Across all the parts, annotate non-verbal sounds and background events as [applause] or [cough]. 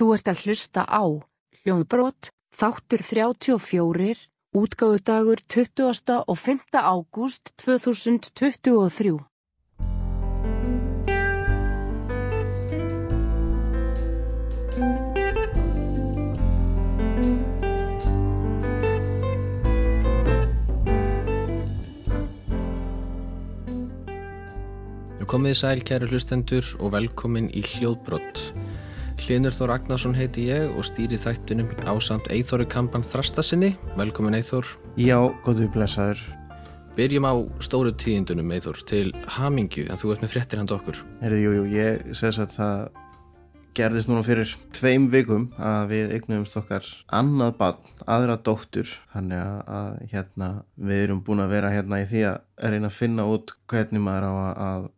Þú ert að hlusta á Hljóðbrot, þáttur 34, útgáðudagur 20. og 5. ágúst 2023. Komið sæl kæru hlustendur og velkomin í Hljóðbrott. Hlinur Þór Agnarsson heiti ég og stýri þættunum á samt Eithóri Kampan Þrastasinni. Velkomin Eithór. Já, góðu blessaður. Byrjum á stóru tíðindunum Eithór til Hamingju en þú ert með fréttir hand okkur. Herðu, jú, jú, ég segðs að það gerðist núna fyrir tveim vikum að við eignumst okkar annað barn, aðra dóttur þannig að, að hérna við erum búin að vera hérna í því að reyna að finna út hvernig maður á að, að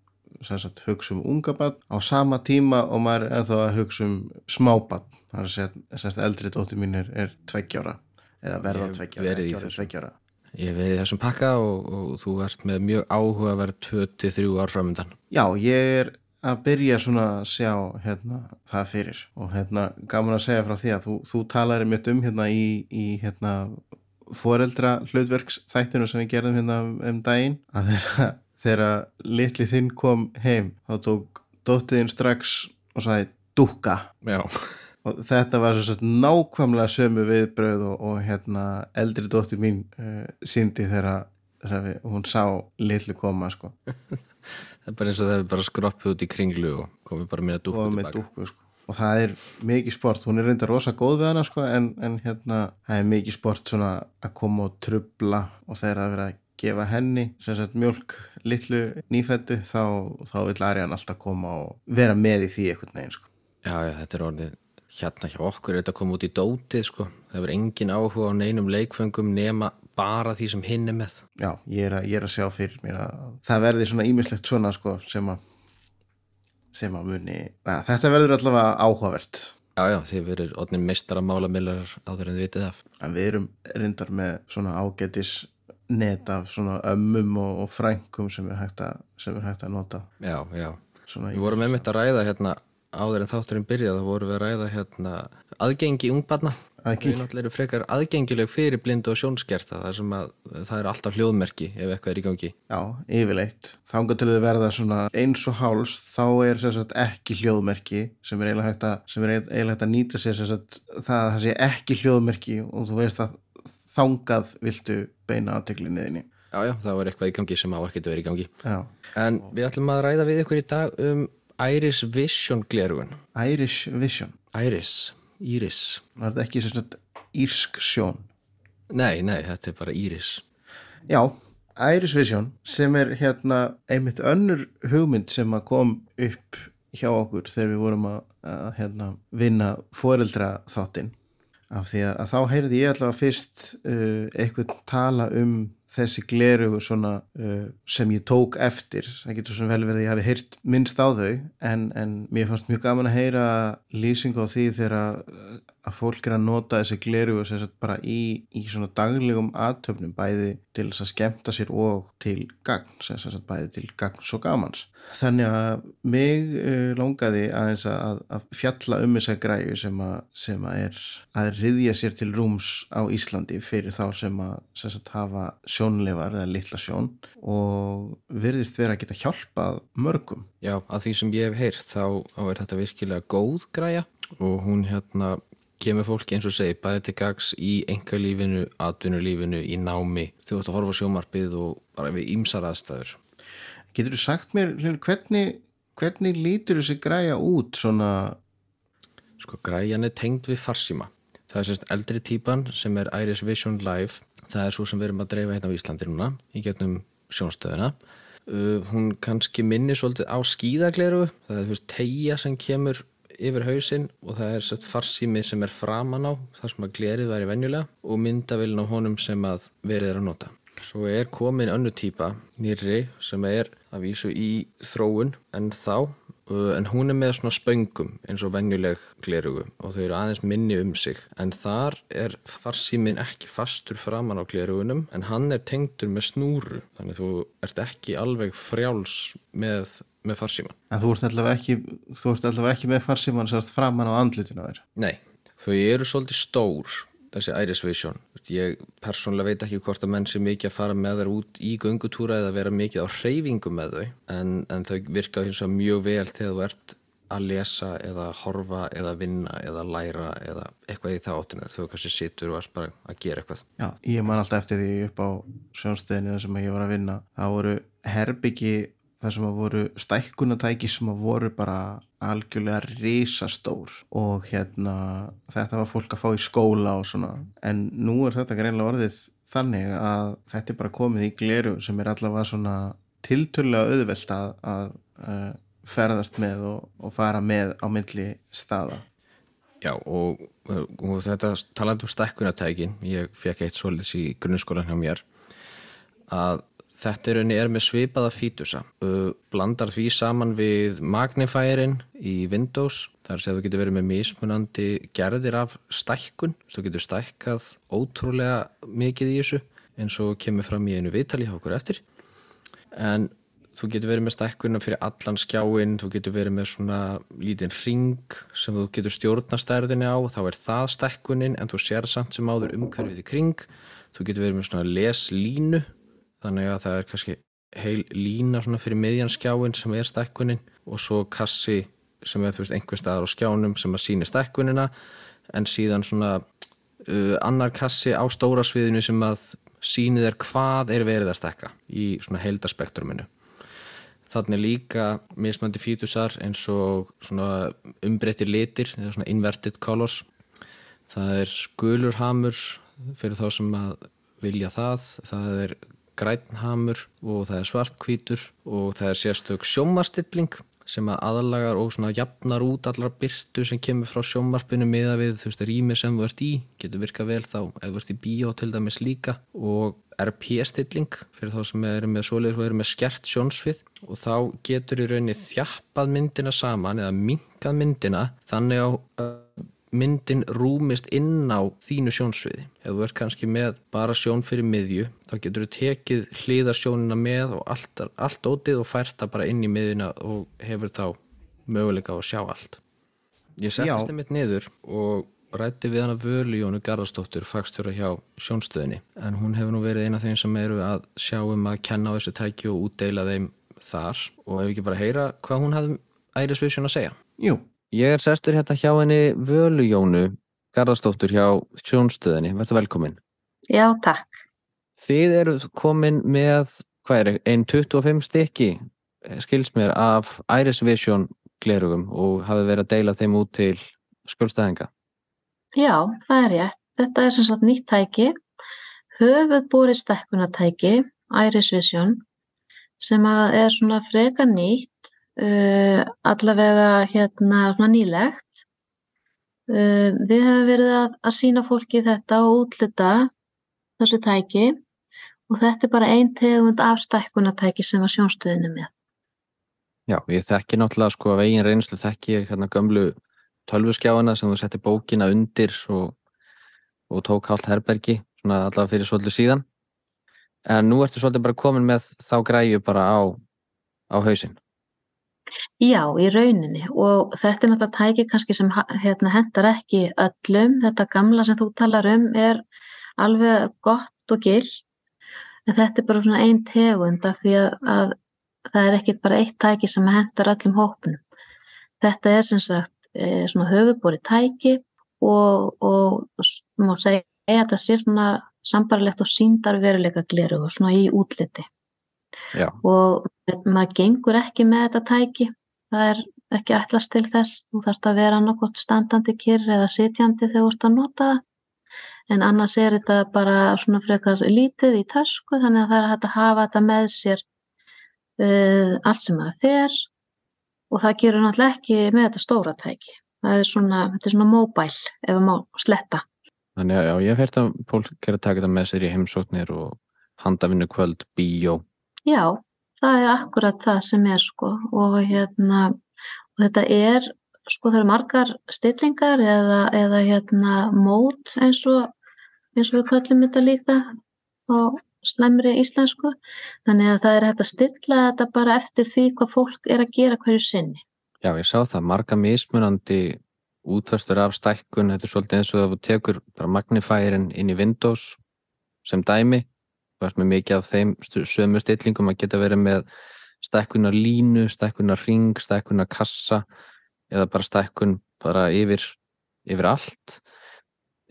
sagt, hugsa um unga barn. Á sama tíma og maður er ennþá að hugsa um smá barn þannig að sagt, eldri dóttur mín er, er tveggjára eða verða tveggjára Ég í þessum pakka og, og þú ert með mjög áhuga að vera 23 ár framöndan Já, ég er að byrja svona að sjá hérna, það fyrir. Og hérna gaman að segja frá því að þú, þú talar mitt um hérna í, í hérna foreldra hlutverks þættinu sem við gerðum hérna um daginn. Að þeirra, þeirra litli þinn kom heim þá tók dóttiðinn strax og sagði dúka Já. og þetta var svo nákvæmlega sömu viðbröð og, og hérna eldri dótti mín uh, síndi þegar hún sá litlu koma sko [laughs] Það er bara eins og það er bara skroppið út í kringlu og komið bara með dúku tilbaka. Sko. Og það er mikið sport, hún er reynda rosa góð við hana sko en, en hérna það er mikið sport svona að koma og trubla og þegar það verið að gefa henni sem sagt mjölk litlu nýfættu þá, þá vil Arjan alltaf koma og vera með í því eitthvað neginn sko. Já, já, þetta er orðið hérna hjá okkur er þetta að koma út í dótið sko. Það verður engin áhuga á neinum leikfengum nema bara því sem hinn er með Já, ég er að, ég er að sjá fyrir mér að það verði svona ímislegt svona sko sem að sem að muni, að, þetta verður allavega áhugavert Já, já, þið verður odnir mestaramála millar áður en þið vitið af En við erum reyndar með svona ágætis net af svona ömmum og, og frænkum sem er hægt að, sem er hægt að nota Já, já, svona við vorum með mitt að ræða hérna áður en þátturinn byrjað þá vorum við að ræða hérna aðgengi ungbarna Það er náttúrulega frekar aðgengileg fyrir blindu og sjónskerta þar sem að það er alltaf hljóðmerki ef eitthvað er í gangi. Já, yfirleitt. Þángar til þau verða svona eins og háls þá er sagt, ekki hljóðmerki sem er eiginlega hægt að, að nýta sér sagt, það að það sé ekki hljóðmerki og þú veist að þángað viltu beina aðteglinniðinni. Já, já, það var eitthvað í gangi sem á ekkert verið í gangi. Já. En við ætlum að ræða við ykkur í dag um Iris Vision glerugun. Iris Vision? Iris Íris Var þetta ekki svona írsk sjón? Nei, nei, þetta er bara Íris Já, Iris Vision sem er hérna einmitt önnur hugmynd sem að kom upp hjá okkur þegar við vorum að, að hérna, vinna foreldra þáttinn af því að, að þá heyrði ég allavega fyrst uh, eitthvað tala um þessi gleru svona, uh, sem ég tók eftir. Það getur svo vel verið að ég hafi heyrt minnst á þau en, en mér fannst mjög gaman að heyra lýsingu á því þegar að fólk er að nota þessi gleru bara í, í svona daglegum aðtöfnum bæði til þess að skemta sér og til gagn sagt, bæði til gagn svo gamans. Þannig að mig uh, longaði aðeins að, að fjalla um þessa græu sem að, sem að er að riðja sér til rúms á Íslandi fyrir þá sem að sem sagt, hafa sjónleifar eða litla sjón og virðist vera að geta hjálpað mörgum. Já, að því sem ég hef heyrt þá er þetta virkilega góð græja og hún hérna kemur fólki eins og segi bæði til gags í engalífinu, atvinnulífinu, í námi. Þú ætti að horfa sjómarpið og bara við ímsar aðstæður. Getur þú sagt mér hvernig, hvernig lítur þessi græja út svona? Sko græjan er tengd við farsíma. Það er sérst eldri típan sem er Iris Vision Live. Það er svo sem við erum að dreifa hérna á Íslandi núna í getnum sjónstöðuna uh, hún kannski minni svolítið á skíðagleru það er veist tegja sem kemur yfir hausinn og það er sett farsími sem er framan á þar sem að glerið væri venjulega og myndavilin á honum sem að verið er að nota. Svo er komin önnu típa nýri sem er að vísu í þróun en þá en hún er með svona spöngum eins og venjuleg glerugu og þau eru aðeins minni um sig en þar er farsímin ekki fastur framann á glerugunum en hann er tengdur með snúru þannig þú ert ekki alveg frjáls með með farsíman En þú ert allavega ekki, allavega ekki með farsíman sérst framann á andlutinu þér. Nei, þau eru svolítið stór þessi Iris Vision ég persónulega veit ekki hvort að menn sé mikið að fara með þær út í göngutúra eða vera mikið á hreyfingu með þau en, en þau virka hins vegar mjög vel þegar þú ert að lesa eða horfa eða vinna eða læra eða eitthvað í það áttinu þau kannski situr og ert bara að gera eitthvað Já, ég man alltaf eftir því upp á sjónstöðinu þar sem ég var að vinna. Það voru herbyggi þar sem að voru stækkunatæki sem að voru bara algjörlega risastór og hérna þetta var fólk að fá í skóla og svona en nú er þetta greinlega orðið þannig að þetta er bara komið í gleru sem er allavega svona tiltölulega auðvelt að, að, að ferðast með og, og fara með á myndli staða. Já og, og þetta talandi um stækkunatækin ég fekk eitt svolítið í grunnskólan hjá mér að Þetta er, með svipaða fítusa. Blandar því saman við magnifærin í Windows. Það er að þú getur verið með mismunandi gerðir af stækkun. Þú getur stækkað ótrúlega mikið í þessu eins og kemur fram í einu viðtali hjá okkur eftir. En þú getur verið með stækkunum fyrir allan skjáin. Þú getur verið með svona lítinn ring sem þú getur stjórnastærðinni á. Þá er það stækkunin en þú sér samt sem áður umhverfið í kring. Þú getur verið með svona leslínu þannig að það er kannski heil lína svona fyrir miðjanskjáin sem er stækkunin og svo kassi sem er þú veist einhver staðar á skjánum sem að síni stækkunina en síðan svona uh, annar kassi á stóra sviðinu sem að sínið er hvað er verið að stækka í svona heildaspektruminu þannig líka mismandi fítusar eins og svona umbreytir litir eða svona inverted colors. Það er gulurhamur fyrir þá sem að vilja það. Það er grænhamur og það er svartkvítur og það er sérstök sjómarstilling sem að aðalagar og svona jafnar út allar byrtu sem kemur frá sjómarpinu miða við þú veist rými sem þú ert í. Getur virkað vel þá ef þú ert í bíó til dæmis líka. Og RP-stilling fyrir þá sem eru með svoleiðis og eru með skert sjónsvið. Og þá getur í rauninni þjappað myndina saman eða minkað myndina þannig að myndin rúmist inn á þínu sjónsviði. Ef þú ert kannski með bara sjón fyrir miðju, þá getur þú tekið hlýðarsjónina með og allt, allt ótið og fært það bara inn í miðjuna og hefur þá möguleika að sjá allt. Ég settist það mitt niður og rætti við hana völu Jónu Garðarsdóttur fagstjóra hjá sjónstöðinni en hún hefur nú verið eina af þeim sem eru að sjá um að kenna á þessu tæki og útdeila þeim þar og ef ekki bara heyra hvað hún hafði Iris Vision að segja. Jú. Ég er sestur hérna hjá henni Völu Jónu Garðarsdóttur hjá sjónstöðinni. Verður velkomin. Já, takk. Þið eru komin með, hvað er, einn 25 stykki, skils mér, af Iris Vision glerugum og hafi verið að deila þeim út til skjólstæðinga. Já, það er rétt. Þetta er sem sagt nýtt tæki, höfuðbúri stekkunatæki, Iris Vision, sem er svona freka nýtt Uh, allavega hérna svona nýlegt. Uh, við hefum verið að, að sína fólki þetta og útluta þessu tæki. Og þetta er bara einn tegund af stækkunatæki sem var sjónstöðinu með. Já, ég þekki náttúrulega sko af eigin reynslu þekki hérna gömlu tölvuskjáina sem þú setti bókina undir og, og tók haldt herbergi svona allavega fyrir svolítið síðan. En nú ertu svolítið bara komin með þá græju bara á, á hausinn Já, í rauninni og þetta er náttúrulega tæki kannski sem hérna, hendar ekki öllum. Þetta gamla sem þú talar um er alveg gott og gild en þetta er bara svona einn tegund af því að, að það er ekki bara eitt tæki sem hendar öllum hópunum. Þetta er sem sagt e, svona höfubóri tæki og, og má segja að þetta sé svona sambarlegt og síndar veruleika gleru og svona í útliti. Já. og maður gengur ekki með þetta tæki. Það er ekki ætlast til þess. Þú þarfst að vera nokkurt standandi kyrr eða sitjandi þegar þú ert að nota það. En annars er þetta bara svona frekar lítið í tösku þannig að það er hægt að hafa þetta með sér uh, allt sem það fer. Og það gerur náttúrulega ekki með þetta stóra tæki. Það er svona, þetta er svona móbæl ef það má sletta. Þannig að já, ég hef hert að fólk er að taka þetta með sér í heimsóknir og handavinnu kvöld, bíó Já, það er akkurat það sem er sko og hérna og þetta er sko það eru margar stillingar eða, eða hérna mót eins og eins og við kallum þetta líka á slemri íslensku þannig að það er hægt að stilla þetta bara eftir því hvað fólk er að gera hverju sinni. Já, ég sá það, marga mismunandi útverstur af stækkun, þetta er svolítið eins og það tekur bara magnifærin inn í Windows sem dæmi, ert með mikið af þeim sömu stillingum að geta verið með stækkunar línu, stækkunar ring, stækkunar kassa eða bara stækkun bara yfir, yfir allt.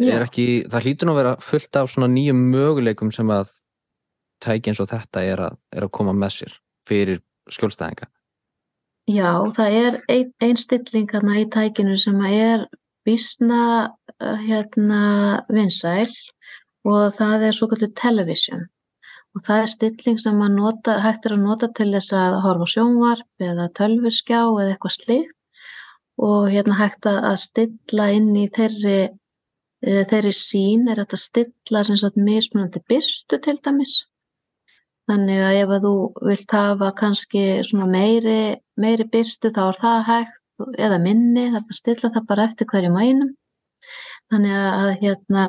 Ekki, það hlýtur nú að vera fullt af svona nýjum möguleikum sem að tæki eins og þetta er að, er að koma með sér fyrir skjólstæðinga. Já, það er ein, ein stilling hérna í tækinu sem er vísna uh, hérna vinsæl og það er svo kallu television og það er stilling sem nota, hægt er að nota til þess að horfa sjónvarp eða tölvuskjá eða eitthvað slíkt og hérna hægt að stilla inn í þeirri, uh, þeirri sín er þetta stilla mismunandi byrstu til dæmis Þannig að ef að þú vilt hafa kannski meiri, meiri byrtu þá er það hægt eða minni, það er að stilla það bara eftir hverju mænum. Þannig að hérna,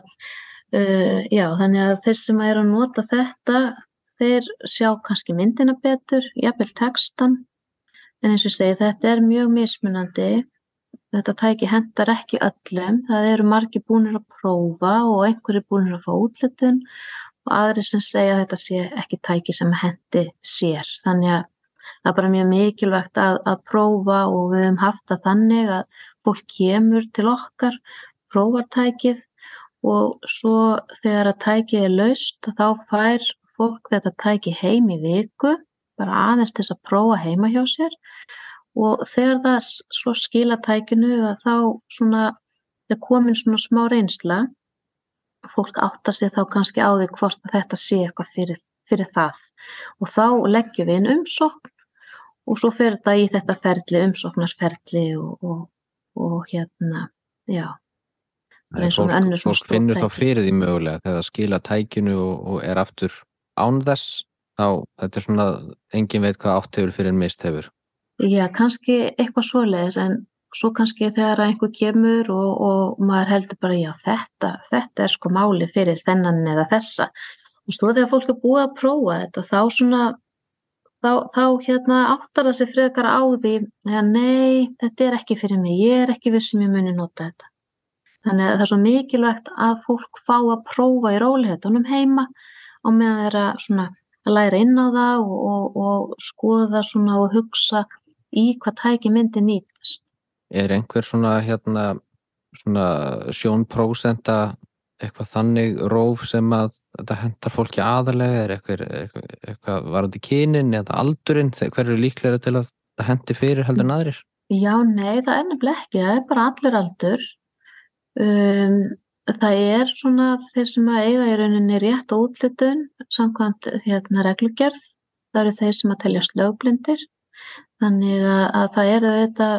uh, já, þannig að þeir sem er að nota þetta, þeir sjá kannski myndina betur, jafnvel textan, en eins og segi þetta er mjög mismunandi, þetta tæki hendar ekki öllum, það eru margi búinir að prófa og einhverju búinir að fá útlutun og aðri sem segja að þetta sé ekki tæki sem hendi sér. Þannig að það er bara mjög mikilvægt að, að prófa og við hefum haft það þannig að fólk kemur til okkar, prófar tækið og svo þegar að tækið er laust þá fær fólk þetta tæki heim í viku, bara aðeins til að prófa heima hjá sér. Og þegar það svo skila tækinu þá svona er komin svona smá reynsla fólk átta sig þá kannski á því hvort þetta sé eitthvað fyrir, fyrir það. Og þá leggjum við inn umsókn og svo fer þetta í þetta ferli, umsóknarferli og, og, og hérna, já það er með önnur svona stótt finnur þá fyrir því mögulega þegar það skila tækinu og, og er aftur án þess þá þetta er svona, engin veit hvað átt hefur fyrir mist hefur. Já, kannski eitthvað svoleiðis en svo kannski þegar einhver kemur og, og maður heldur bara já þetta, þetta er sko máli fyrir þennan eða þessa. Og svo þegar fólk er búið að prófa þetta þá svona þá, þá hérna áttar það sig frekar á því að nei þetta er ekki fyrir mig, ég er ekki vissum ég muni nota þetta þannig að það er svo mikilvægt að fólk fá að prófa í rólihetunum heima og meðan þeirra svona að læra inn á það og, og, og skoða svona og hugsa í hvað tæki myndi nýtast Er einhver svona, hérna, svona sjónprósenta eitthvað þannig róf sem að þetta hendar fólki aðalega, er eitthvað, eitthvað, eitthvað varandi kynin eða aldurinn, hver eru líklega til að það hendi fyrir heldur en aðrir? Já, nei, það er nefnilega ekki, það er bara allir aldur. Um, það er svona þeir sem að eiga í rauninni rétt og útlutun, samkvæmt hérna reglugjörð, það eru þeir sem að telja slögblindir, þannig að, að það eru þetta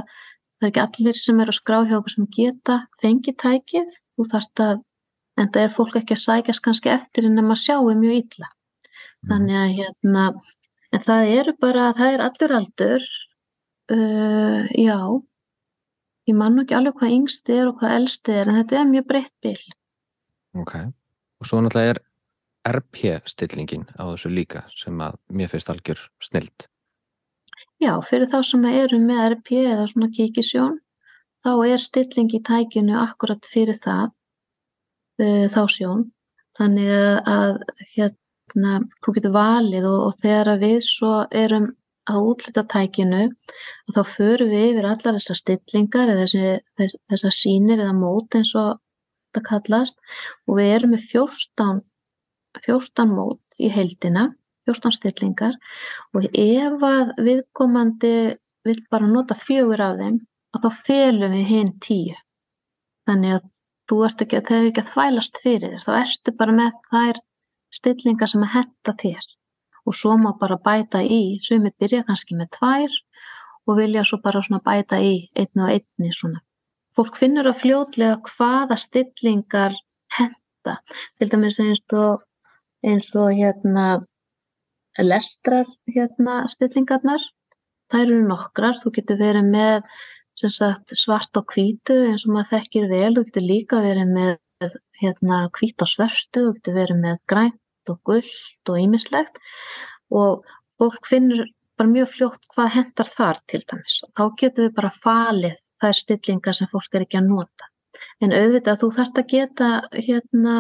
það er ekki allir sem er að skrá hjá okkur sem geta fengið tækið. Þú þarft að, en það er fólk ekki að sækast kannski eftir en að sjáu mjög illa. Mhm. þannig að hérna en það eru bara, það er allur aldur. Uh, já ég man ekki alveg hvað yngst er og hvað elst er en þetta er mjög breytt bil. Ok, og svo náttúrulega er RP-stillingin á þessu líka sem að mér finnst algjör snild Já, fyrir þá sem eru með RP eða svona kikisjón, þá er stilling í tækinu akkurat fyrir það, uh, þá sjón. Þannig að hérna, þú getur valið og, og þegar við svo erum að útlita tækinu, þá förum við yfir allar þessar stillingar eða þess, þessar sínir eða mót eins og þetta kallast. Og við erum með 14, 14 mót í heildina 14 stillingar. Og ef að viðkomandi vil bara nota fjögur af þeim að þá felum við hinn tíu. Þannig að þú ert ekki að þau ekki að þvælast fyrir þér. Þá ertu bara með þær stillingar sem að hetta þér og svo má bara bæta í. Sumið byrja kannski með tvær og vilja svo bara svona bæta í einni og einni svona. Fólk finnur að fljótlega hvaða stillingar henta. Til dæmis eins og eins og hérna lestrar hérna stillingarnar. Það eru nokkrar, þú getur verið með sagt, svart og hvítu eins og maður þekkir vel, þú getur líka verið með hérna hvít og svörtu, þú getur verið með grænt og gullt og ýmislegt og fólk finnur bara mjög fljótt hvað hendar þar til dæmis og þá getum við bara falið þær stillingar sem fólk er ekki að nota. En auðvitað þú þarfst að geta hérna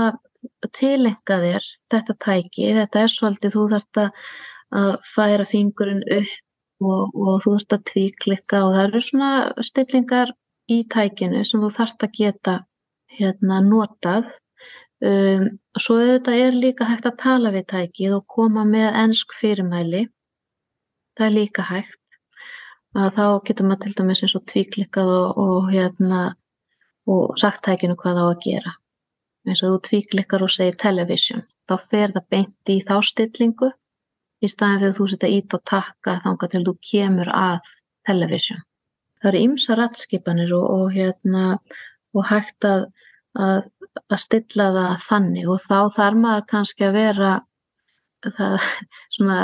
tilenga þér þetta tæki, þetta er svolítið, þú þarfst að færa fingurinn upp og, og þú þarfst að tvíklikka og það eru svona stillingar í tækinu sem þú þarfst að geta hérna notað. Um, svo auðvitað er líka hægt að tala við tækið og koma með ennsk fyrirmæli. Það er líka hægt. Að þá getur maður til dæmis eins og tvíklikkað og, og hérna og sagt tækinu hvað þá að gera. Eins og þú tvíklikkar og segir television, þá fer það beint í þá stillingu í staðin fyrir þú setja ít og takka þánga til þú kemur að television. Það eru ymsa rattskipanir og, og, hérna, og hægt að, að, að stilla það þannig og þá þarf maður kannski að vera það svona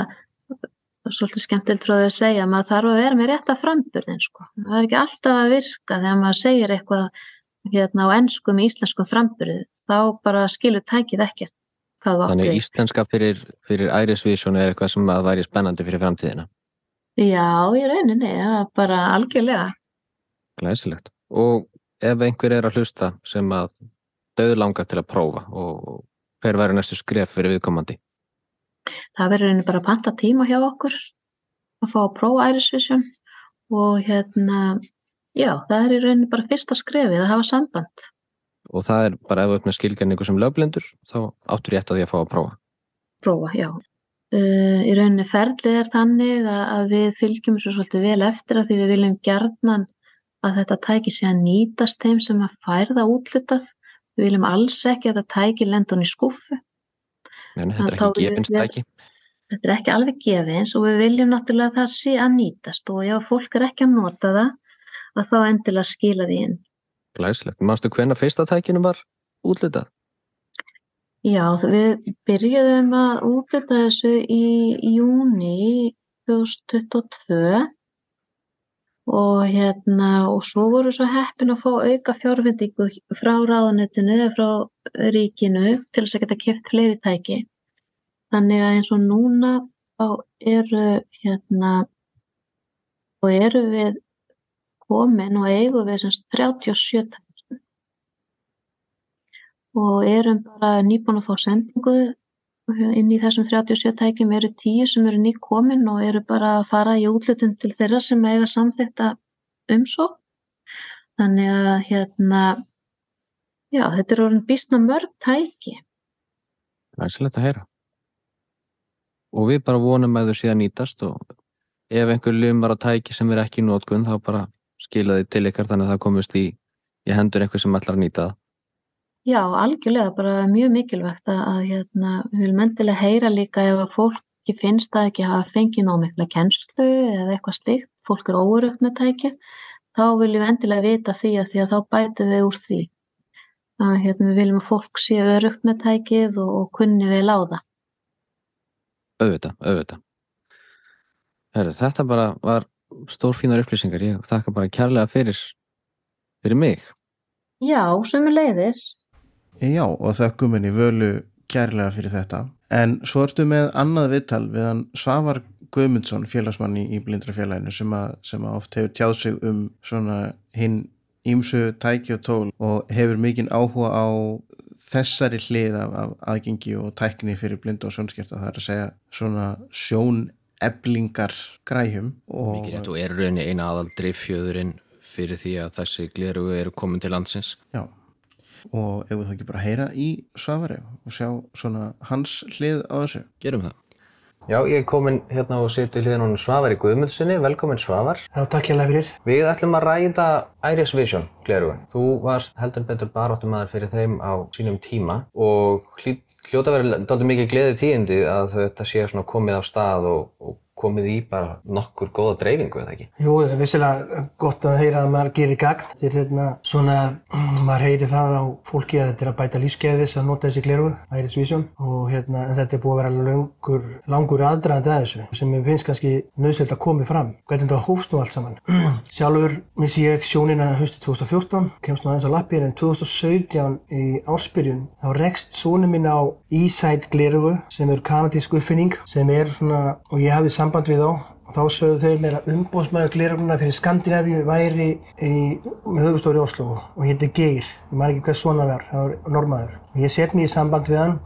svolítið skemmtilt frá því að segja að maður þarf að vera með rétta framburðin sko. Það er ekki alltaf að virka þegar maður segir eitthvað hérna á ennskum í íslenskum framburði þá bara skilur tækið ekkert. Þannig íslenska fyrir, fyrir ærisvísjón er eitthvað sem að væri spennandi fyrir framtíðina? Já, í rauninni, ja, bara algjörlega. Glæsilegt. Og ef einhver er að hlusta sem að döð langar til að prófa og hver væri næstu skref fyrir viðkomandi? Það verður rauninni bara að panta tíma hjá okkur að fá að prófa ærisvísjón og hérna Já, það er í rauninni bara fyrsta skrefið að hafa samband. Og það er bara ef þú ert með skilgjörningu sem löfblindur, þá áttur ég eftir að því að fá að prófa. Prófa, já. Uh, í rauninni ferlið er þannig að, að við fylgjum svo svolítið vel eftir að því við viljum gerðnan að þetta tæki sé að nýtast þeim sem að færða útlitað. Við viljum alls ekki að þetta tæki lendan í skuffu. Meni, þetta er ekki gefinstæki. Þetta er ekki alveg gefins og við viljum náttúrulega að það sé að nýtast og ef fólk er ekki að nota það að þá endilega skila því inn. Glæslegt. Mástu hvenna fyrsta tækinu var útlutað? Já, við byrjuðum að útluta þessu í júni 2022 og hérna og svo voru svo heppin að fá auka fjárvendingu frá ráðanettinu eða frá ríkinu til þess að geta kæft fleiri tæki. Þannig að eins og núna eru hérna og eru við komin og eigum við semst 37 tækjum og erum bara nýbúin að fá sendingu inn í þessum 37 tækjum eru 10 sem eru ný komin og eru bara að fara í útlutun til þeirra sem eiga samþekta umsó þannig að hérna já þetta er orðin bísna mörg tæki. Læsilegt að heyra. Og við bara vonum að þau síðan nýtast og ef einhver lumar á tæki sem er ekki nótgunn þá bara skilaði til ykkar þannig að það komist í, í hendur eitthvað sem ætlar að nýta það? Já, algjörlega, bara mjög mikilvægt að, að hérna, við viljum endilega heyra líka ef að fólki finnst að ekki hafa fengið ná mikla kennslu eða eitthvað slikt, fólk er óurögt með tæki, þá viljum við endilega vita því að því að þá bætum við úr því. Að, hérna, við viljum að fólk sé örugt með tækið og, og kunni vel á það. Auðvitað, auðvitað. Heru, þetta bara var stórfínar upplýsingar, ég þakka bara kærlega fyrir fyrir mig Já, sem er leiðis Já, og þakkum henni völu kærlega fyrir þetta. En svo ertu með annað viðtal við hann Svavar Guðmundsson félagsmann í, blindrafélaginu sem, sem að oft hefur tjáð sig um svona hinn ímsu tæki og tól og hefur mikinn áhuga á þessari hlið af, af aðgengi og tækni fyrir blindu og sjónskerta. Það er að segja svona sjón eblingar græjum og, og er rauninni eina aðal driffjöðurinn fyrir því að þessi gleru eru komin til landsins. Já, og ef við þá ekki bara heyra í Svavari og sjá svona hans hlið á þessu? Gerum það. Já, ég er komin hérna og seti hliðin hún Svavar í Guðmundssoni, velkomin Svavar. Já, takk ég lega fyrir. Við ætlum að ræða Iris Vision glerugun Þú varst heldur betur baróttum aður fyrir þeim á sínum tíma og hlýtt hljóta verið doldið mikið gleðið tíðindi að þetta sé svona komið af stað og, og komið í bara nokkur góða dreifingu, eða ekki? Jú, það er vissilega gott að heyra að maður gerir gagn. Þetta er hérna svona, [clears throat] maður heyri það á fólki að þetta er að bæta lífskeiðis að nota þessi glerugu, Iris Vision og hérna, þetta er búið að vera langur, langur aðdraðandi að þessu sem ég finnst kannski nöðslega að komi fram. Hvernig þetta hófst nú allt saman? [clears throat] Sjálfur missi ég sjónina höstu 2014, kemst nú aðeins á lappir en 2017 í áspyrjun þá rekst sónu mín á E-Side glerugu sem er kanadísk uppfinning sem er svona, og ég hafði samband við þá og þá sögðu þau mér að umbóðsmaður gleruguna fyrir Skandinavíu væri í, höfustóri Oslo og hétti Geir, ég man ekki hvað svona var, það var normaður. Og ég set mér í samband við hann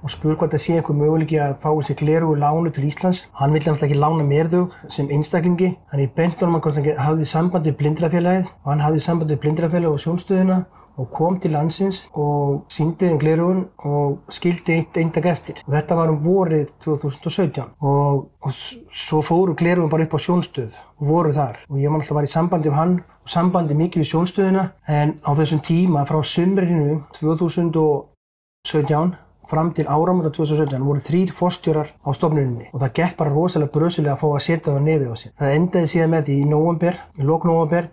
og spur hvort það sé einhver möguleiki að fá þessi glerugu lánu til Íslands. Hann vildi alltaf ekki lána mér þau sem einstaklingi, þannig bent honum að hvort hann hafði samband við blindrafélagið og hann hafði samband við blindrafélagið og sjónstöðuna og kom til landsins og síndi þeim glerugun og skildi eitt eindag eftir. Og þetta var um vorið 2017 og, og svo fóru glerugun bara upp á sjónstöð og voru þar og ég var alltaf að vera í sambandi um hann og sambandi mikið við sjónstöðuna en á þessum tíma frá sumrinu 2017 fram til áramönda 2017 voru þrýr fórstjórar á stofnuninni og það gekk bara rosalega bröðsilega að fá að setja það nefið á sér. Það endaði síðan með því í nóvember, í lók nóvember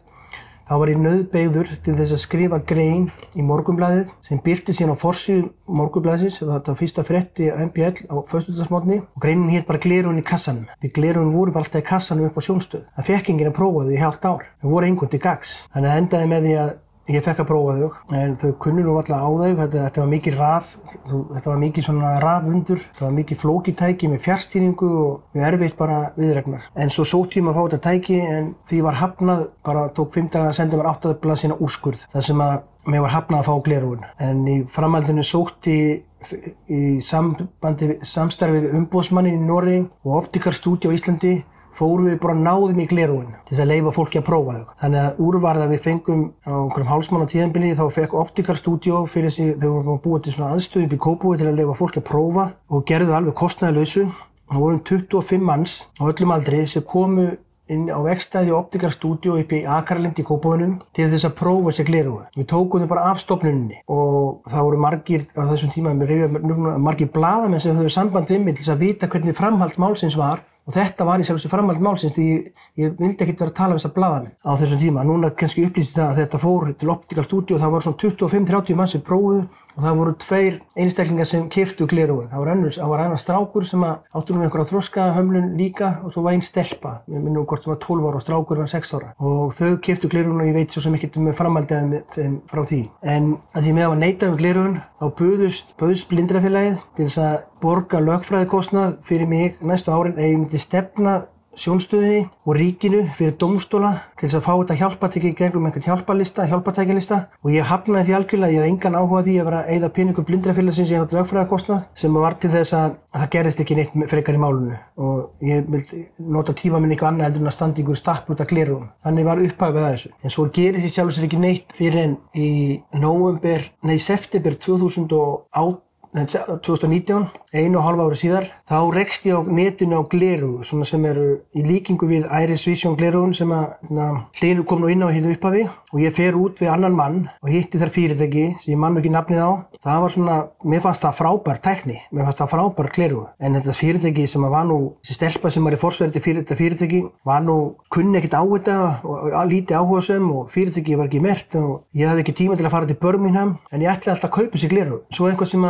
Þá var ég nöðbeigður til þess að skrifa grein í morgumblæðið sem byrti síðan á forsíðu morgumblæðisins, þetta var fyrsta fretti MBL á föstudagsmotni og greinin hétt bara Glerun í kassanum. Því Glerun voru bara alltaf í kassanum upp á sjónstöð. Það fekk enginn að prófa þau í halvt ár. Það voru einhvern til gags. Þannig að endaði með því að ég fekk að prófa þau en þau kunnu nú alltaf á þau. Þetta, þetta var mikið raf, þetta var mikið svona rafundur, þetta var mikið flókitæki með fjárstýringu og mjög erfitt bara viðregnar. En svo sótt ég maður að fá þetta tæki en því var hafnað, bara tók 15 að senda mér 8 blað sína úrskurð þar sem að mér var hafnað að fá glerúin. En í framhaldinu sótti í sambandi, samstarfi við umbóðsmannin í Norri og optikarstúdi á Íslandi fórum við bara náðum í glerúin til þess að leifa fólki að prófa þau. Þannig að úrvarða við fengum á einhverjum hálsmann á tíðanbili þá fekk optikarstúdjó fyrir sig þegar við vorum búið til svona aðstöðu upp í Kópúi til að leifa fólki að prófa og gerðu alveg kostnæðilausu. Það vorum 25 manns á öllum aldri sem komu inn á vekstæði og optikarstúdjó upp í Akarlind í Kópavunum til þess að prófa þessi glerúi. Við tókum þau bara af stofnunni og það voru margir á þessum tíma, margir bladamenn sem þau samband við mig til að vita hvernig framhald málsins var og þetta var í sjálfsög framhald málsins því ég, ég vildi ekkert vera að tala um þessa bladamenn á þessum tíma. Núna kannski upplýst það að þetta fór til Optical Studio og það var svona 25-30 mann sem prófuðu og það voru tveir einstaklingar sem kiftu glerúin. Það var annars, það var annars strákur sem áttu nú einhverja þróskahömlun líka og svo var einn stelpa, ég minnum hvort það var 12 ára og strákur var 6 ára og þau kiftu glerúin og ég veit svo sem ekkert um framhaldið með þeim frá því. En að því með að var neitað um glerúin þá buðust, buðust blindrafélagið til þess að borga lögfræðikostnað fyrir mig næstu árin eða ég myndi stefna sjónstöðinni og ríkinu fyrir domstóla til þess að fá þetta hjálpatæki gegnum einhvern hjálparlista, hjálpatækjalista og ég hafnaði því algjörlega, ég hafði engan áhuga því að vera að eigða peningum blindrafélagsins í einhvern lögfræðarkostnað sem var til þess að það gerðist ekki neitt frekar í málunum og ég vildi nota tíma minn eitthvað annað heldur en að standa ykkur stapp út af glerum. Þannig var upphæfið þessu. En svo gerist því sjálf og sér ekki neitt fyrir en í november, nei september 2008 2019, einu og halva ári síðar, þá rekst ég á netinu á gleru sem eru í líkingu við Iris Vision glerugun sem að hlinu kom nú inn á hérna upphafi og ég fer út við annan mann og hitti þar fyrirtæki sem ég mann ekki nafnið á. Það var svona, mér fannst það frábær tækni, mér fannst það frábær gleru en þetta fyrirtæki sem var nú, þessi stelpa sem var í fórsverði fyrir þetta fyrirtæki var nú kunni ekkert á þetta og lítið áhuga sem og fyrirtæki var ekki mert og ég hafði ekki tíma til að fara til Birmingham en ég ætlaði alltaf að kaupa þessi gleru. Svo var eitthvað sem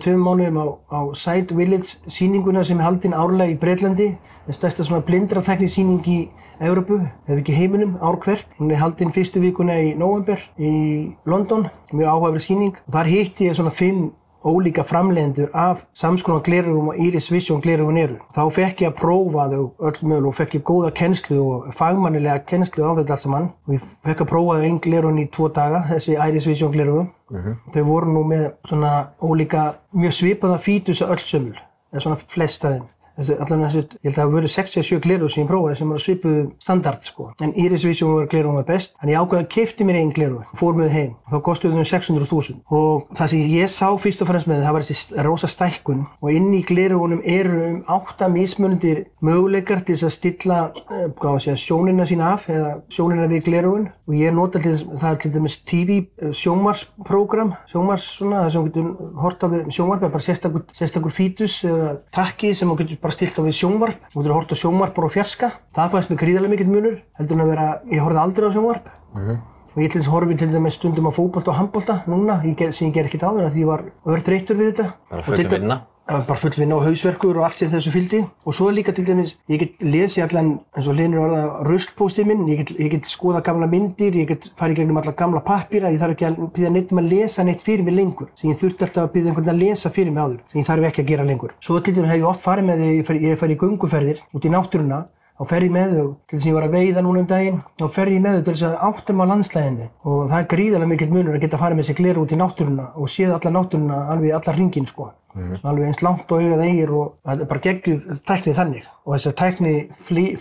síðan tveim mánuðum á, á Side Village síninguna sem er haldinn árlega í Breitlandi. Það er stærsta svona blindratækni síning í Európu, ef ekki heiminum, ár hvert. Hún er haldinn fyrstu vikuna í november í London, mjög áhugaverð síning. Þar hitti ég svona fimm ólíka framlegendur af samskonar glerugum og Iris Vision glerugun eru. Þá fekk ég að prófa þau öll möguleg og fekk ég góða kennslu og fagmannilega kennslu á þetta allt saman og ég fekk að prófa þau einn glerugun í tvo daga, þessi Iris Vision glerugum. Uh -huh. Þau voru nú með svona ólíka, mjög svipaða fítusa öll sömul, eða svona flest af þeim. þessi, allan þessi, ég held að það hafi verið 67 gleru sem ég prófaði sem var að svipuðu standard sko. en Iris Vision var gleru var best. En ég ákveði að kefti mér einn gleru og fór með heim. Þá kostuði þau 600.000 og það sem ég sá fyrst og fremst með það var þessi rosa stækkun. Og inn í glerugunum eru um 8 mismunundir möguleikar til þess að stilla eh, segja, sjónina sína af eða sjónina við glerugun og ég nota til þess það er til dæmis TV eh, sjómarsprogram sjómars svona það sem getur hort á við sjómarp bara sérstakur, sérstakur fítus eða takki sem getur bara stilt á við sjónvarp. Þú getur hort á sjónvarp bara á fjarska. Það fæst með gríðarlega mikill munur heldur en að vera, ég horfði aldrei á sjónvarp. Mm -hmm. og ég til þess horfi til dæmis stundum á fókbalta og handbalta núna ég, sem ég ger ekkert á því að ég var öður þreytur við þetta. Bara full vinna bara full vinna og hausverkur og allt sem þessu fylgdi. Og svo líka til dæmis, ég get lesið allan eins og hlinur orða röstpóstið minn. Ég get, ég get skoða gamla myndir, ég get farið gegnum alla gamla pappira, ég þarf ekki að býða neitt um að lesa neitt fyrir mig lengur. Sem ég þurfti alltaf að býða einhvern að lesa fyrir mig áður. Sem ég þarf ekki að gera lengur. Svo til dæmis hef ég oft farið með því, ég fer í gunguferðir út í náttúruna þá fer ég með þau til þess að ég var að veiða núna um daginn. Þá fer ég með þau til þess að áttum á landslæðinni og það er gríðarlega mikill munur að geta farið með sér gleru út í náttúruna og séð alla náttúruna alveg alla hringin sko. Mm. alveg eins langt og augað eigir og það er bara geggjuð tæknið þannig. Og þess að tækni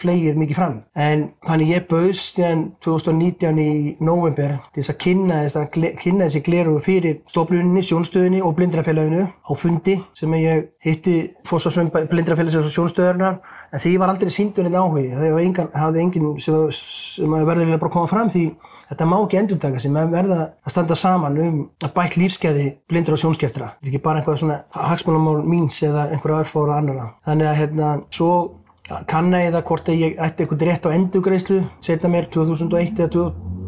flegir mikið fram. En þannig ég bauðst hérna 2019 í november til þess að kynna, að kynna þessi gleru fyrir stofluninni, sjónstöðinni og blindrafélaginu á fundi sem ég hitti og sjónstöðarnar en því var aldrei sínduninn áhugi það hafði enginn sem, sem verður að koma fram því Þetta má ekki endurtaka sem verða að standa saman um að bætt lífskeiði blindur og sjónskeftra. Þetta er ekki bara einhvað svona hagsmálumál míns eða einhverja örfára annara. Þannig að hérna, svo kanna ég það hvort að ég ætti eitthvað rétt á endugreislu, setja mér 2001 eða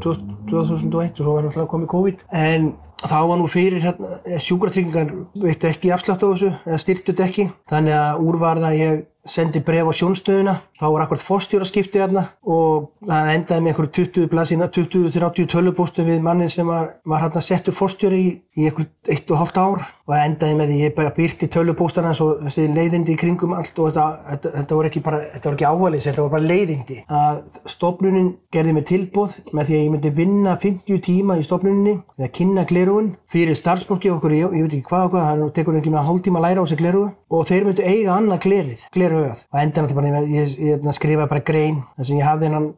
2001 og svo var náttúrulega komið COVID. En þá var nú fyrir hérna, sjúkratryggingar veitt ekki afslátt á þessu, eða styrtut ekki. Þannig að úrvarða ég sendi bref á sjónstöðuna þá var akkurat fórstjóraskipti þarna og það endaði með einhverju 20 blaðsina 20-30 tölupóstum við mannin sem var, var hérna settur fórstjóri í, í einhverju 1,5 ár og það endaði með því ég bara byrti tölupóstarna og þessi leiðindi í kringum allt og þetta, þetta, þetta var ekki ekki ávalis, þetta var bara leiðindi. Að stofnunin gerði mig tilbúð með því að ég myndi vinna 50 tíma í stofnuninni við að kynna glerugun fyrir starfsfólki okkur, ég, ég veit ekki hvað hvað, það tekur ekki með að læra á sig glerugu og þeir myndi eiga annað glerið, glerauðað og endan bara, ég, ég, ég skrifaði bara grein þess að ég hafði hennan,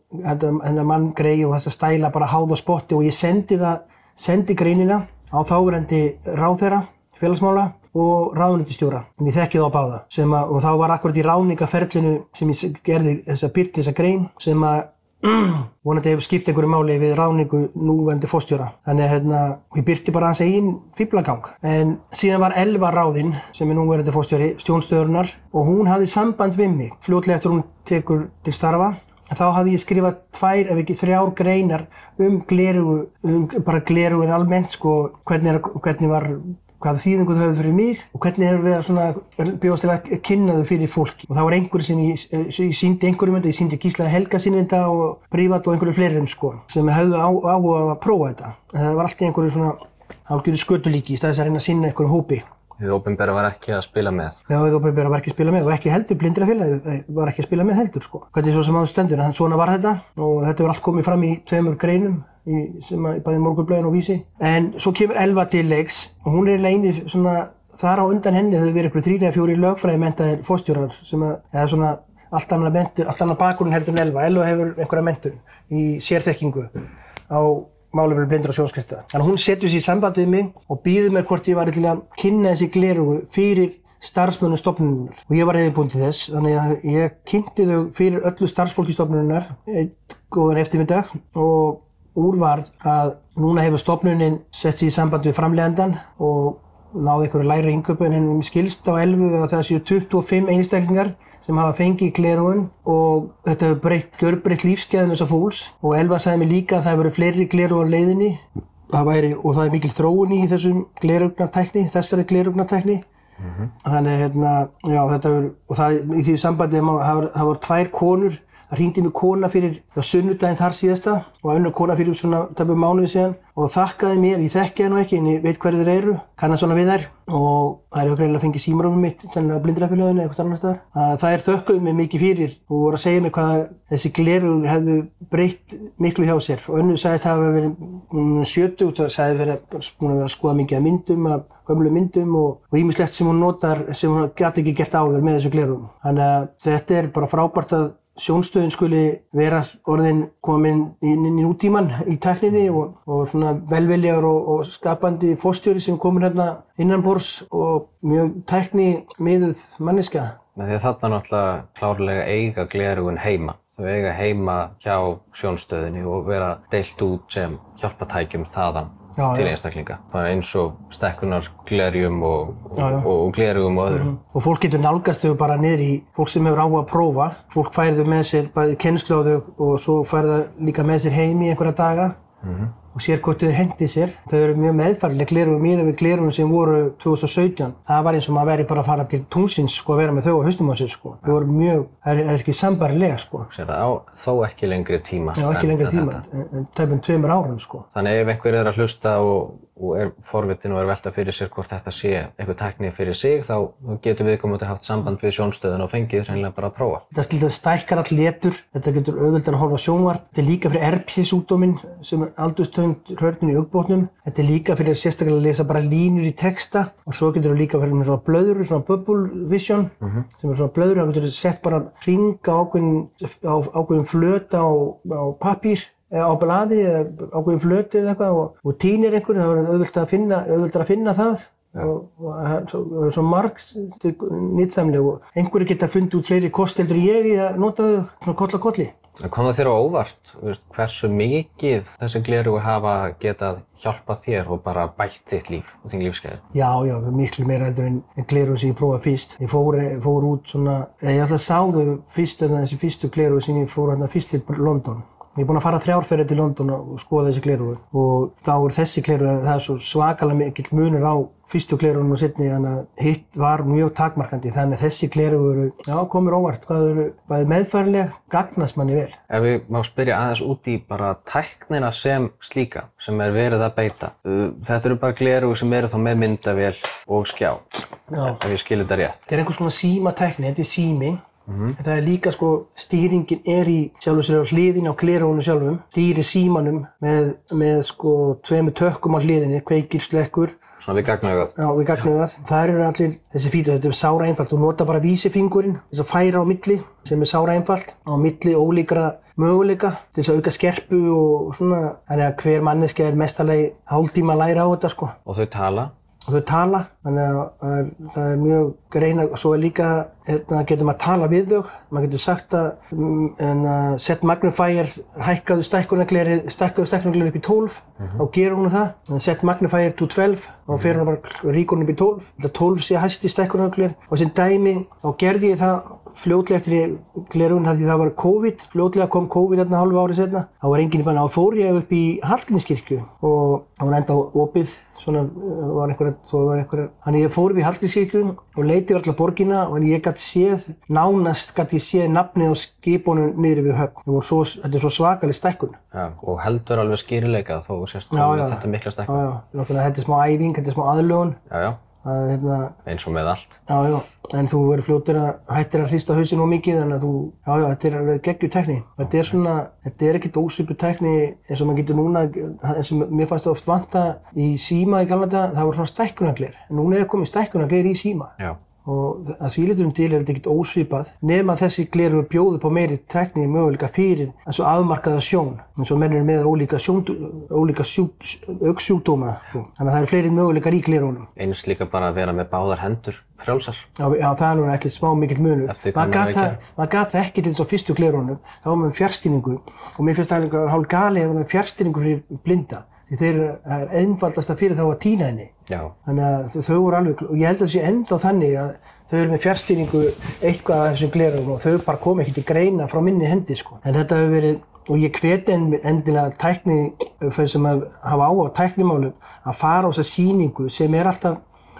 hennan mann grei og þess að stæla bara háð á spotti og ég sendi það, sendi greinina á þáverendi ráþeira, félagsmála og ráðnýttistjóra, en ég þekkið á báða að, og þá var akkurat í ráningaferlinu sem ég gerði þessa grein sem að [clears throat] vonandi hefur skipt einhverju máli við ráningu núvendi fóstjóra þannig að hérna, ég byrti bara hans einn fýblagang en síðan var Elva ráðinn sem er núvendi fóstjóri stjónstöðurnar og hún hafði samband við mig fljótlega eftir hún tekur til starfa. Þá hafði ég skrifað tvær ef ekki þrjár greinar um glerugu um bara glerugun almennt sko hvernig, er, hvernig var hvaða þýðingu þau höfðu fyrir mig og hvernig þau verið svona bjóðast til að kynna þau fyrir fólki og það var einhverju sem ég, ég síndi einhverjum þetta, ég síndi Gíslaði Helga sinni þetta og Prívat og einhverju fleirum sko sem höfðu áhuga að prófa þetta það var alltaf einhverju svona álgjörðu skötulíki í staðis að reyna að sinna einhverjum hópi Þið ópenbæra var ekki að spila með. Já, þið ópenbæra var ekki að spila með og ekki heldur blindrafélagi var ekki að spila með heldur sko. Hvernig svo sem áður stendur, en svona var þetta og þetta var allt komið fram í tveimur greinum sem að bæði morgunblöðin og vísi. En svo kemur Elva til leiks og hún er leini svona, þar á undan henni þau verið ykkur þrýri eða fjóri lögfræði mentaðir fóstjórar sem að, eða svona allt annað mentur, allt annað bakgrunn heldur en Elva. Elva hefur einhverja mentur í sérþekkingu á málefnir blindur og sjónskriðstöða. Þannig að hún setur sér í sambandið mig og býður mér hvort ég var til að kynna þessi glerugu fyrir starfsmönnum stofnununar og ég var reyðbúin til þess þannig að ég kynnti þau fyrir öllu starfsfólki stofnununar eitt góðan eftirmyndag og úrvarð að núna hefur stofnunin sett sér í samband við framlegandan og náði einhverju læri yngöpu en hennum skilst á 11 að það séu 25 einstaklingar sem hafa fengið glerugun og þetta hefur breytt, görbreytt lífskeiðin þessar fólks og Elva sagði mig líka að það hefur verið fleiri glerugun leiðinni. Það væri, og það er mikil þróun í þessum glerugnartækni, þessari glerugnartækni mm -hmm. þannig hérna, já þetta hefur, og það í því sambandi það voru tvær konur það hringdi mig kona fyrir sunnudaginn þar síðasta og önnu kona fyrir svona töfum mánuði síðan og þakkaði mér, ég þekki það nú ekki en ég veit hverju þeir eru, kannan svona við þær og það er okkur eiginlega að fengja símarofnum mitt þannig að blindrafélaginu eða eitthvað annar staðar það er þökkuð mig mikið fyrir og voru að segja mig hvað þessi gleru hefðu breytt miklu hjá sér og önnu sagði það að hefði verið 70 og það sagði búin að vera að skoða mikið af myndum af gömlu myndum og ímislegt sem hún notar sem hún gæti ekki gert áður með þessu glerum. Þannig að þetta er bara frábært að sjónstöðin skuli vera orðin komin inn í nútíman í tekninni og, og svona velviljar og, og skapandi fórstjóri sem komur hérna innanbors og mjög tekni miðuð manniska. Því að þarna náttúrulega klárlega eiga glerugun heima. Þau eiga heima hjá sjónstöðinni og vera deilt út sem hjálpatækjum þaðan Já, til einstaklinga. Bara eins og stekkunar glerjum og, og, Já, já. og, og glerugum og öðrum. og fólk getur nálgast þau bara niður í fólk sem hefur á að prófa fólk fær þau með sér bæði kennslu á þau og svo fær það líka með sér heim í einhverja daga og sér hvort þau hendi sér þau eru mjög meðfærileg glerugum miðað við glerugum sem voru 2017 það var eins og maður veri bara að fara til tungsins sko, að vera með þau á haustum á sér sko. þau voru mjög, það er, það er ekki sambarilega sko. Sér það á þó ekki lengri tíma. Já, ekki en- lengri en tíma, tæpum tveimur árum sko. Þannig ef einhver er að hlusta og, og er forvitin og er velta fyrir sér hvort þetta sé eitthvað tækni fyrir sig, þá getur viðkomandi haft samband við sjónstöðun og fengið hreinlega bara að prófa. Þetta til stækkar all letur, þetta getur auðveldan að horfa sjónvarp, þetta er líka fyrir RP-sjúkdóminn sem er aldurstönd hrörnum í augbótnum, þetta er líka fyrir sérstaklega að lesa bara línur í texta og svo getur það líka fyrir með svona blöðru, svona bubble vision, sem er svona blöðru, þá getur það sett bara hring á ákveðin, á ákveðin flöt á, á pappír eða á blaði eða ákveðin flöti eða eitthvað og, og týnir einhvern, þá er auðvelt að finna, auðvelt að finna það og, og það er svo, það margs nýttsamlega og einhverju geta fundið út fleiri kost heldur ég í að nota þau svona koll að kolli. En kom það þér á óvart, hversu mikið þessi glerugu hafa getað hjálpað þér og bara bætt þitt líf og þín lífsgæði? Já, já, miklu meira heldur en gleraugu sem ég prófaði fyrst. Ég fór, fór út svona, ég alltaf sá þau fyrst, þarna, þessi fyrstu gleraugu sem ég fór hérna fyrst til London. Ég er búinn að fara þrjárferði til London og skoða þessi gleraugu og þá er þessi gleraugu, það er svo svakalega mikill munur á fyrstu gleraugun og setni þannig að hitt var mjög takmarkandi þannig að þessi gleraugu eru, já, komur óvart hvað eru, bæði meðfærileg, gagnast manni vel. Ef við má spyrja aðeins út í bara tæknina sem slíka, sem er verið að beita. Þetta eru bara glerugu sem eru þá með myndavél og skjá, Já. ef ég skil þetta rétt. Þetta er einhvers konar símatekni, þetta er sími. En það er líka sko, stýringin er í sjálfur sér á hliðin á gleraugunum sjálfum. Stýri símanum með, með sko tveimu tökkum á hliðinni, kveikir, slekkur. Svona við gagnaugað. Já, við gagnum það. Það eru allir þessi fítur, þetta er sára einfalt. Þú nota bara vísifingurinn, þess að færa á milli, sem er sára einfalt, á milli ólíkra möguleika til þess að auka skerpu og svona. Þannig að hver manneski er mestalegi hálftíma að læra á þetta sko Og þau tala. Og þau tala, þannig að það er, það er mjög greina og svo er líka, hérna, getur maður að tala við þau, maður getur sagt að, mm, en að set magnifier, hækkaðu stækkunarglerið, stækkaðu stækkunarglerið upp í 12, þá gerur hún það, set magnifier to 12, þá fer hún bara ríkur hún upp í 12, þetta 12 sé hæsti stækkunargler og sem dæmi, þá gerði ég það fljótlega eftir glerun það því það var COVID, fljótlega kom COVID þarna hálfu árið setna, þá var enginn í banna, þá fór ég upp í Hallgrímskirkju og það var enda á opið, svona uh, var einhverja, þó var einhverja, þannig ég fór upp í Hallgrímskirkju og leiti allar borgina og ég gætt séð, nánast gætt ég séð nafnið á skipunum niður við höfn, það svo, þetta er svo svakalig stækkun. Já, og heldur alveg skýrileika þó sérst Já, já. þetta mikla Já, stekka. já, náttúrulega þetta er smá æfing, þetta er smá aðlögun, Já, já, er hérna, eins og með allt. Já, já, en þú verður fljótur að hættir að hrista hausinn of mikið þannig að þú, já, já, þetta er alveg geggju tekni. Þetta er svona, þetta er ekkert ósvipu tekni eins og maður getur núna, eins og mér fannst það oft vanta í síma í gamla daga, það voru svona stækkunaglir. Núna er komið stækkunaglir í síma Já. Og að því litum til er þetta ekkert ósvipað nema þessi gleru bjóðu på meiri tekni möguleika fyrir eins og afmarkaða sjón eins og menn eru með ólíka, ólíka sjúk, auksjúkdóma þannig að það eru fleiri möguleikar í glerunum Eins líka bara að vera með báðar hendur frjálsar. Já, já, það er nú ekki smá mikill munur. Maður maður gat að það, það til þess að fyrstu glerunum, þá var maður fjárstýningu og mér finnst það hálf gali að vera með fjárstýningu fyrir blinda. Þeir er einfaldast að fyrir þá að týna henni. Já. Þannig að þau- voru alveg, og ég held að það sé ennþá þannig að þau eru með fjárstýningu eitthvað af þessum glerum og þau bara komi ekki til greina frá minni hendi sko. En þetta hefur verið, og ég hveti en- endilega tækni, þau sem að hafa á á tæknimálum að fara á þessa sýningu sem er alltaf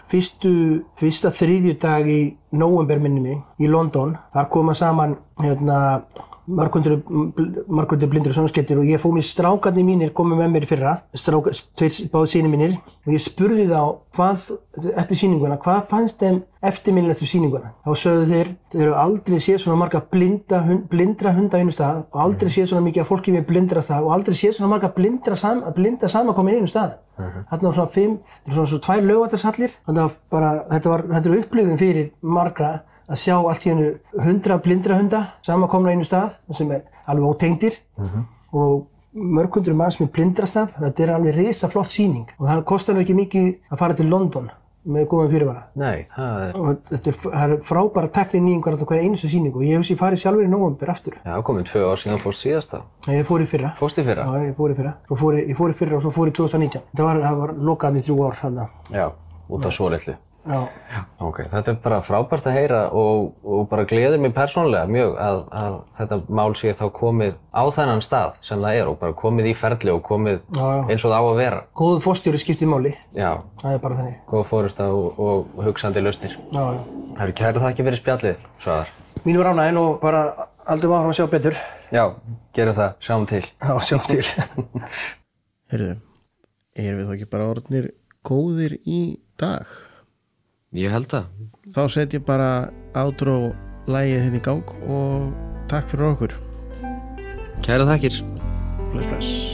fyrstu, fyrsta þriðjudag í nóvember minni mig í London. Þar koma saman hérna, margundur blindur og sjónskettir og ég fóð mér strákarnir mínir komið með mér í fyrra, strákar, tveir báð síni mínir og ég spurði þá hvað, eftir síninguna, hvað fannst þeim eftirminnilegt eftir síninguna. Þá sögðu þeir, þeir eru aldrei séð svona marga blinda, hund, blindra hunda einu stað og aldrei séð svona mikið af fólki við blindra stað og aldrei séð svona marga blindra, sam, blinda samankomin einu stað. Uh -huh. Þarna var svona fimm, þetta er svona svona tvær lögvætarshallir, þannig að bara, þetta var, þetta er upplifin fyrir margra að sjá allt í hennu hundra blindra hunda samankomna einu stað sem er alveg ótengdir uh -huh. og mörg hundru manns með blindrastaf, þetta er alveg risa flott síning og það kostar ekki mikið að fara til London með góðan fyrirvara. Nei, það er... Og þetta er, það er frábæra tekni nýjingar alltaf hverja einustu síningu og ég hef sér farið sjálfur í nógambur aftur. Já, komið tvö ár síðan fórst síðast þá. Nei, ég fór í fyrra. Fórst í fyrra? Já, ég fór í fyrra. Svo fór ég, ég fór í fyrra og svo fór ég 2019. Það var, það var lokaðan í þrjú ár hann. Já, út af svo litlu. Já. Ok, þetta er bara frábært að heyra og, og bara gleður mér persónlega mjög að, að þetta mál sé þá komið á þennan stað sem það er og bara komið í ferli og komið Já, já. eins og það á að vera. Góðu fórstjóri skiptið máli. Já, Það er bara þannig. góð fórust og, og hugsandi lausnir. Það eru kæri þakki fyrir spjallið, Svaðar. Mín var ánæginn og bara aldrei var hann að sjá betur. Já, gerum það, sjáum til. Já, sjáum til. [laughs] Heyrðu, erum við þá ekki bara orðnir góðir í dag? Ég held það. Þá set ég bara átró lægið þinn í gang og takk fyrir okkur. Kæra þakkir. Bless, bless.